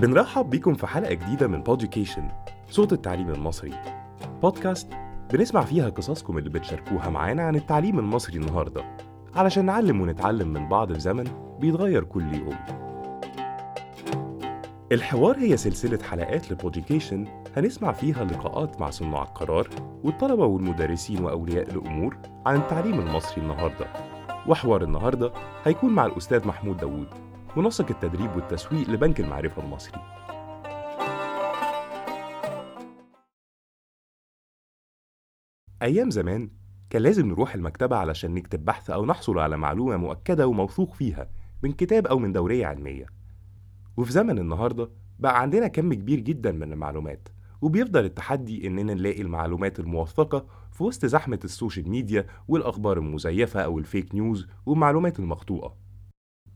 بنرحب بيكم في حلقة جديدة من Poducation صوت التعليم المصري. بودكاست بنسمع فيها قصصكم اللي بتشاركوها معانا عن التعليم المصري النهاردة علشان نعلم ونتعلم من بعض في زمن بيتغير كل يوم. الحوار هي سلسلة حلقات ل Poducation هنسمع فيها لقاءات مع صناع القرار والطلبة والمدرسين وأولياء الأمور عن التعليم المصري النهاردة. وحوار النهاردة هيكون مع الأستاذ محمود داوود. منسق التدريب والتسويق لبنك المعرفة المصري. أيام زمان كان لازم نروح المكتبة علشان نكتب بحث أو نحصل على معلومة مؤكدة وموثوق فيها من كتاب أو من دورية علمية. وفي زمن النهاردة بقى عندنا كم كبير جدا من المعلومات وبيفضل التحدي إننا نلاقي المعلومات الموثقة في وسط زحمة ال social media والأخبار المزيفة أو ال fake news والمعلومات المغلوطة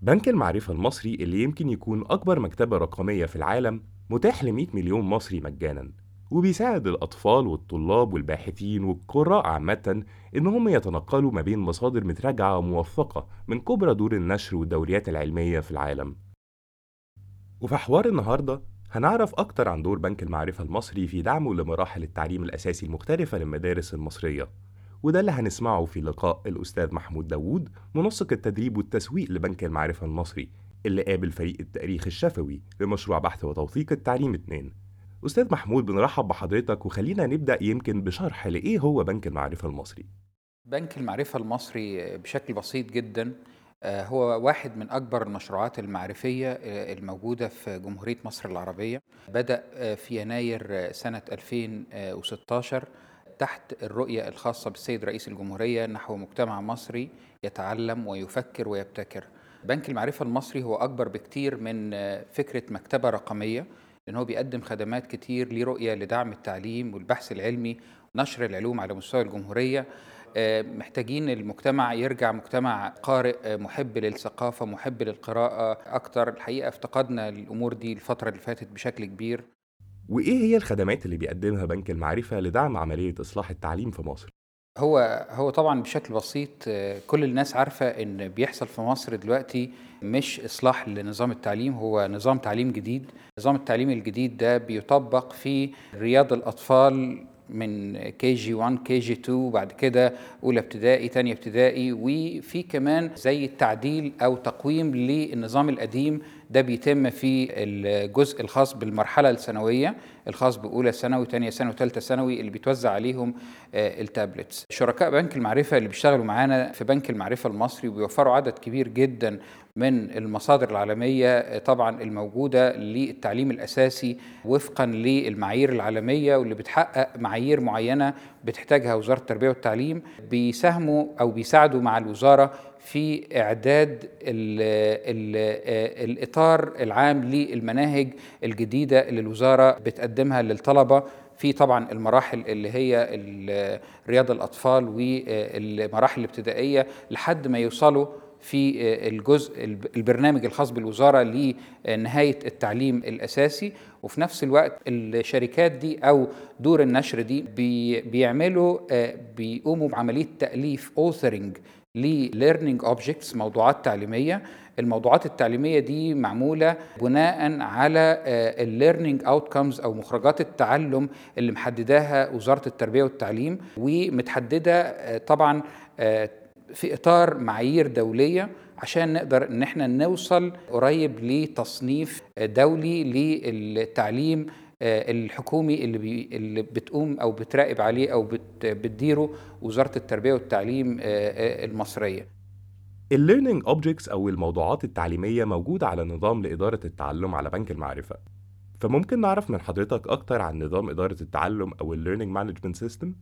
بنك المعرفة المصري اللي يمكن يكون أكبر مكتبة رقمية في العالم متاح ل 100 مليون مصري مجانا وبيساعد الأطفال والطلاب والباحثين والقراء عامة إنهم يتنقلوا ما بين مصادر متراجعة وموثقة من كبرى دور النشر والدوريات العلمية في العالم. وفي حوار النهاردة هنعرف أكتر عن دور بنك المعرفة المصري في دعمه لمراحل التعليم الأساسي المختلفة للمدارس المصرية. وده اللي هنسمعه في لقاء الأستاذ محمود داوود منسق التدريب والتسويق لبنك المعرفة المصري اللي قابل فريق التأريخ الشفوي لمشروع بحث وتوثيق التعليم 2 أستاذ محمود بنرحب بحضرتك وخلينا نبدأ يمكن بشرح لإيه هو بنك المعرفة المصري. بنك المعرفة المصري بشكل بسيط جدا آه، هو واحد من أكبر المشروعات المعرفية آه، الموجودة في جمهورية مصر العربية. بدأ آه، في يناير سنة 2016 تحت الرؤية الخاصة بالسيد رئيس الجمهورية نحو مجتمع مصري يتعلم ويفكر ويبتكر. بنك المعرفة المصري هو أكبر بكتير من فكرة مكتبة رقمية لأن هو بيقدم خدمات كتير ليه رؤية لدعم التعليم والبحث العلمي ونشر العلوم على مستوى الجمهورية. محتاجين المجتمع يرجع مجتمع قارئ محب للثقافة محب للقراءة أكتر. الحقيقة افتقدنا الأمور دي الفترة اللي فاتت بشكل كبير. وإيه هي الخدمات اللي بيقدمها بنك المعرفة لدعم عملية إصلاح التعليم في مصر؟ هو هو طبعا بشكل بسيط كل الناس عارفة إن بيحصل في مصر دلوقتي مش إصلاح لنظام التعليم هو نظام تعليم جديد نظام التعليم الجديد ده بيطبق في رياض الأطفال من كي جي 1 كي جي 2 وبعد كده أولى ابتدائي ثانية ابتدائي وفي كمان زي تعديل أو تقويم للنظام القديم. ده بيتم في الجزء الخاص بالمرحلة الثانوية الخاص بأولى ثانوي ثانية ثانوي وثالثه ثانوي اللي بيتوزع عليهم التابلتس. شركاء بنك المعرفة اللي بيشتغلوا معانا في بنك المعرفة المصري وبيوفروا عدد كبير جدا من المصادر العالمية طبعا الموجودة للتعليم الأساسي وفقا للمعايير العالمية واللي بتحقق معايير معينة بتحتاجها وزارة التربية والتعليم بيساهموا أو بيساعدوا مع الوزارة في إعداد ال ال الإطار العام للمناهج الجديدة اللي الوزارة بتقدمها للطلبة في طبعا المراحل اللي هي رياض الأطفال والمراحل الابتدائية لحد ما يوصلوا في الجزء البرنامج الخاص بالوزارة لنهاية التعليم الأساسي. وفي نفس الوقت الشركات دي أو دور النشر دي بي بيعملوا بيقوموا بعملية تأليف authoring لل learning objects موضوعات تعليمية. الموضوعات التعليمية دي معمولة بناء على ال learning outcomes أو مخرجات التعلم اللي محدداها وزارة التربية والتعليم ومتحددة طبعا في إطار معايير دولية عشان نقدر إن إحنا نوصل قريب لتصنيف دولي للتعليم الحكومي اللي, بي اللي بتقوم أو بتراقب عليه أو بت بتديره وزارة التربية والتعليم المصرية. ال learning objects أو الموضوعات التعليمية موجودة على نظام لإدارة التعلم على بنك المعرفة. فممكن نعرف من حضرتك أكتر عن نظام إدارة التعلم أو ال learning management system؟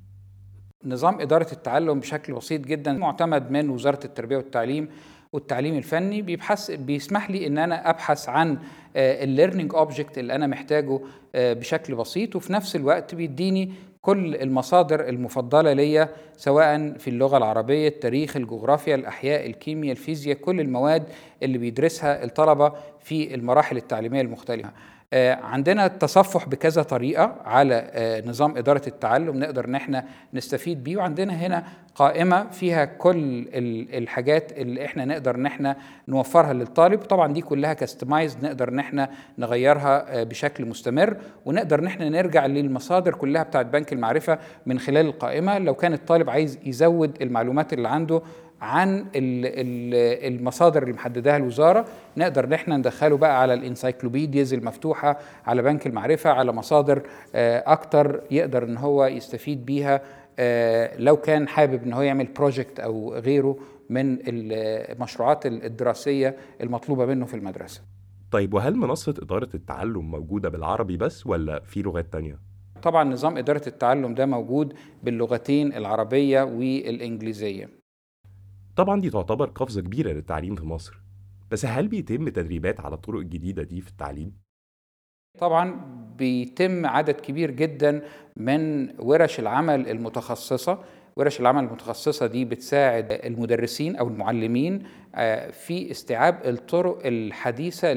نظام إدارة التعلم بشكل بسيط جدا معتمد من وزارة التربية والتعليم والتعليم الفني بيبحث بيسمح لي إن أنا أبحث عن ال learning object اللي أنا محتاجه بشكل بسيط وفي نفس الوقت بيديني كل المصادر المفضلة ليا سواء في اللغة العربية التاريخ الجغرافيا الأحياء الكيمياء الفيزياء كل المواد اللي بيدرسها الطلبة في المراحل التعليمية المختلفة. آه، عندنا التصفح بكذا طريقة على آه، نظام إدارة التعلم نقدر إن إحنا نستفيد بيه وعندنا هنا قائمة فيها كل الحاجات اللي إحنا نقدر إن إحنا نوفرها للطالب. طبعا دي كلها customize نقدر إن إحنا نغيرها آه، بشكل مستمر ونقدر إن إحنا نرجع للمصادر كلها بتاعت بنك المعرفة من خلال القائمة. لو كان الطالب عايز يزود المعلومات اللي عنده عن المصادر اللي محددها الوزارة نقدر إن إحنا ندخله بقى على ال encyclopedias المفتوحة على بنك المعرفة على مصادر آه، أكتر يقدر إن هو يستفيد بيها آه، لو كان حابب إن هو يعمل project أو غيره من المشروعات الدراسية المطلوبة منه في المدرسة. طيب وهل منصة إدارة التعلم موجودة بالعربي بس ولا في لغات تانية؟ طبعا نظام إدارة التعلم ده موجود باللغتين العربية والإنجليزية. طبعا دي تعتبر قفزة كبيرة للتعليم في مصر بس هل بيتم تدريبات على الطرق الجديدة دي في التعليم؟ طبعا بيتم عدد كبير جدا من ورش العمل المتخصصة ورش العمل المتخصصة دي بتساعد المدرسين أو المعلمين آه، في استيعاب الطرق الحديثة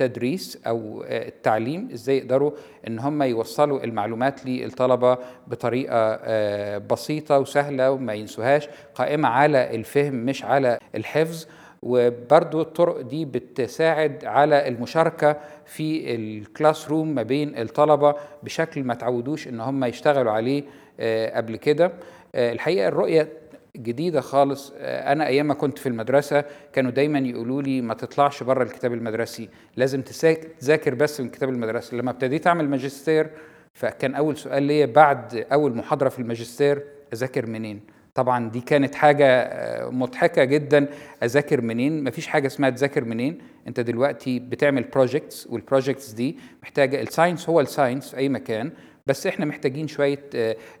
التدريس أو آه، التعليم إزاي يقدروا إن هم يوصلوا المعلومات للطلبة بطريقة آه، بسيطة وسهلة وما ينسوهاش قائمة على الفهم مش على الحفظ وبرضو الطرق دي بتساعد على المشاركة في ال classroom ما بين الطلبة بشكل ما تعودوش إن هم يشتغلوا عليه آه، قبل كده. الحقيقة الرؤية جديدة خالص. آه، أنا أيام ما كنت في المدرسة كانوا دايما يقولوا لي ما تطلعش بره الكتاب المدرسي لازم تذاكر بس من الكتاب المدرسي لما ابتديت أعمل ماجستير فكان أول سؤال ليا بعد أول محاضرة في الماجستير أذاكر منين؟ طبعا دي كانت حاجة آه، مضحكة جدا. أذاكر منين؟ مفيش حاجة اسمها تذاكر منين. أنت دلوقتي بتعمل projects وال projects دي محتاجة ال science هو ال science في أي مكان. بس إحنا محتاجين شوية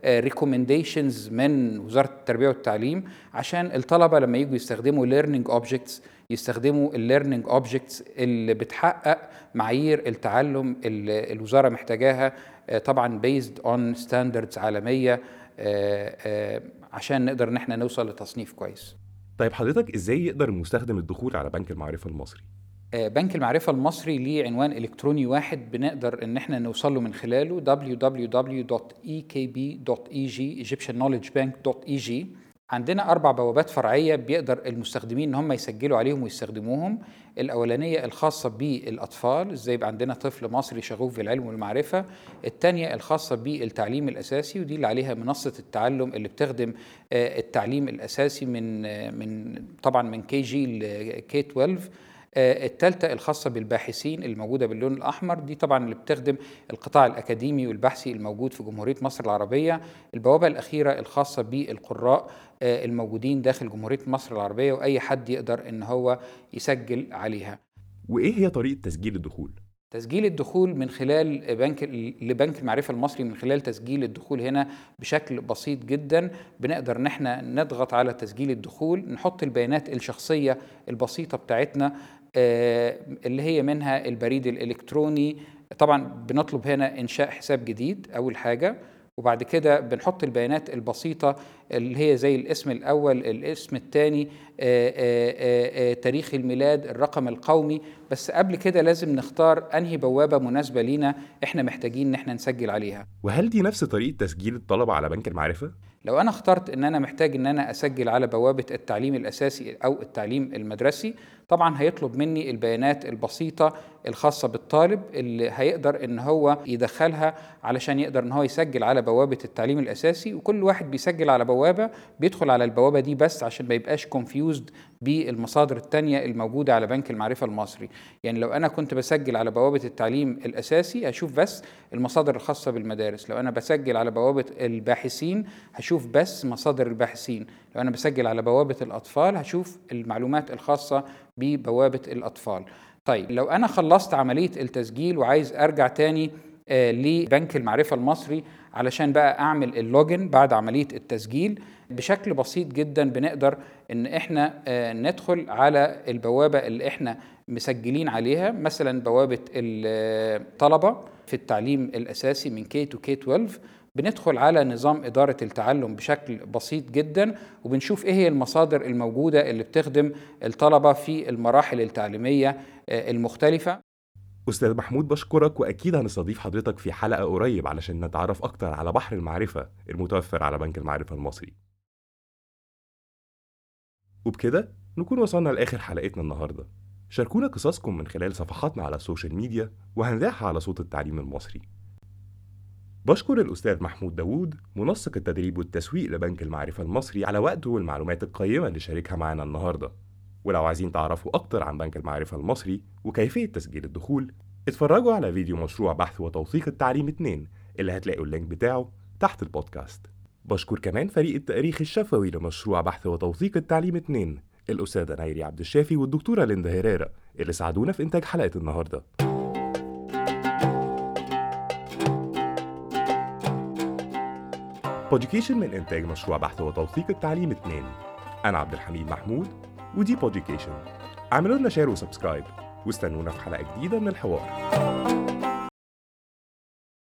recommendations آه، آه، من وزارة التربية والتعليم عشان الطلبة لما يجوا يستخدموا learning objects يستخدموا ال learning objects اللي بتحقق معايير التعلم اللي الوزارة محتاجاها آه، طبعا based on standards عالمية عشان نقدر إن إحنا نوصل لتصنيف كويس طيب حضرتك إزاي يقدر المستخدم الدخول على بنك المعرفة المصري؟ آه، بنك المعرفة المصري ليه عنوان إلكتروني واحد بنقدر إن إحنا نوصل له من خلاله www.ekb.eg egyptianknowledgebank.eg عندنا أربع بوابات فرعية بيقدر المستخدمين إن هم يسجلوا عليهم ويستخدموهم. الأولانية الخاصة بالأطفال إزاي يبقى عندنا طفل مصري شغوف بالعلم والمعرفة. الثانية الخاصة بالتعليم الأساسي ودي اللي عليها منصة التعلم اللي بتخدم آه، التعليم الأساسي من آه، من طبعا من كي جي لكي 12 آه، الثالثة الخاصة بالباحثين الموجودة باللون الأحمر. دي طبعا اللي بتخدم القطاع الأكاديمي والبحثي الموجود في جمهورية مصر العربية. البوابة الأخيرة الخاصة بالقراء آه، الموجودين داخل جمهورية مصر العربية وأي حد يقدر إن هو يسجل عليها. وإيه هي طريقة تسجيل الدخول؟ تسجيل الدخول من خلال بنك لبنك المعرفة المصري من خلال تسجيل الدخول هنا بشكل بسيط جدا. بنقدر إن إحنا نضغط على تسجيل الدخول نحط البيانات الشخصية البسيطة بتاعتنا اللي هي منها البريد الإلكتروني. طبعا بنطلب هنا إنشاء حساب جديد أول حاجة. وبعد كده بنحط البيانات البسيطة اللي هي زي الاسم الأول الاسم الثاني آه، آه، تاريخ الميلاد الرقم القومي بس قبل كده لازم نختار أنهي بوابة مناسبة لينا إحنا محتاجين إن إحنا نسجل عليها وهل دي نفس طريقة تسجيل الطلبة على بنك المعرفة؟ لو أنا اخترت إن أنا محتاج إن أنا أسجل على بوابة التعليم الأساسي أو التعليم المدرسي طبعا هيطلب مني البيانات البسيطة الخاصة بالطالب اللي هيقدر إن هو يدخلها علشان يقدر إن هو يسجل على بوابة التعليم الأساسي وكل واحد بيسجل على بوابه بيدخل على البوابة دي بس عشان ما يبقاش كونفيوزد بالمصادر التانية الموجودة على بنك المعرفة المصري. يعني لو أنا كنت بسجل على بوابة التعليم الأساسي هشوف بس المصادر الخاصة بالمدارس. لو أنا بسجل على بوابة الباحثين هشوف بس مصادر الباحثين. لو أنا بسجل على بوابة الأطفال هشوف المعلومات الخاصة ببوابة الأطفال. طيب لو أنا خلصت عملية التسجيل وعايز أرجع تاني لبنك المعرفة المصري علشان بقى أعمل اللوجن بعد عملية التسجيل بشكل بسيط جدا بنقدر إن إحنا آه، ندخل على البوابة اللي إحنا مسجلين عليها مثلا بوابة الطلبة في التعليم الأساسي من كي تو كي 12 بندخل على نظام إدارة التعلم بشكل بسيط جدا وبنشوف إيه هي المصادر الموجودة اللي بتخدم الطلبة في المراحل التعليمية آه، المختلفة. أستاذ محمود بشكرك وأكيد هنستضيف حضرتك في حلقة قريب علشان نتعرف أكتر على بحر المعرفة المتوفر على بنك المعرفة المصري. وبكده نكون وصلنا لآخر حلقتنا النهاردة. شاركونا قصصكم من خلال صفحاتنا على ال social media وهنذيعها على صوت التعليم المصري. بشكر الأستاذ محمود داوود منسق التدريب والتسويق لبنك المعرفة المصري على وقته والمعلومات القيمة اللي شاركها معانا النهاردة. ولو عايزين تعرفوا أكتر عن بنك المعرفة المصري وكيفية تسجيل الدخول اتفرجوا على فيديو مشروع بحث وتوثيق التعليم 2 اللي هتلاقوا ال link بتاعه تحت البودكاست. بشكر كمان فريق التاريخ الشفوي لمشروع بحث وتوثيق التعليم 2 الأستاذة نايري عبد الشافي والدكتورة ليندا هيريرا اللي ساعدونا في إنتاج حلقة النهارده. Poducation من إنتاج مشروع بحث وتوثيق التعليم 2 أنا عبد الحميد محمود ودي Poducation. اعملوا لنا share و subscribe واستنونا في حلقة جديدة من الحوار.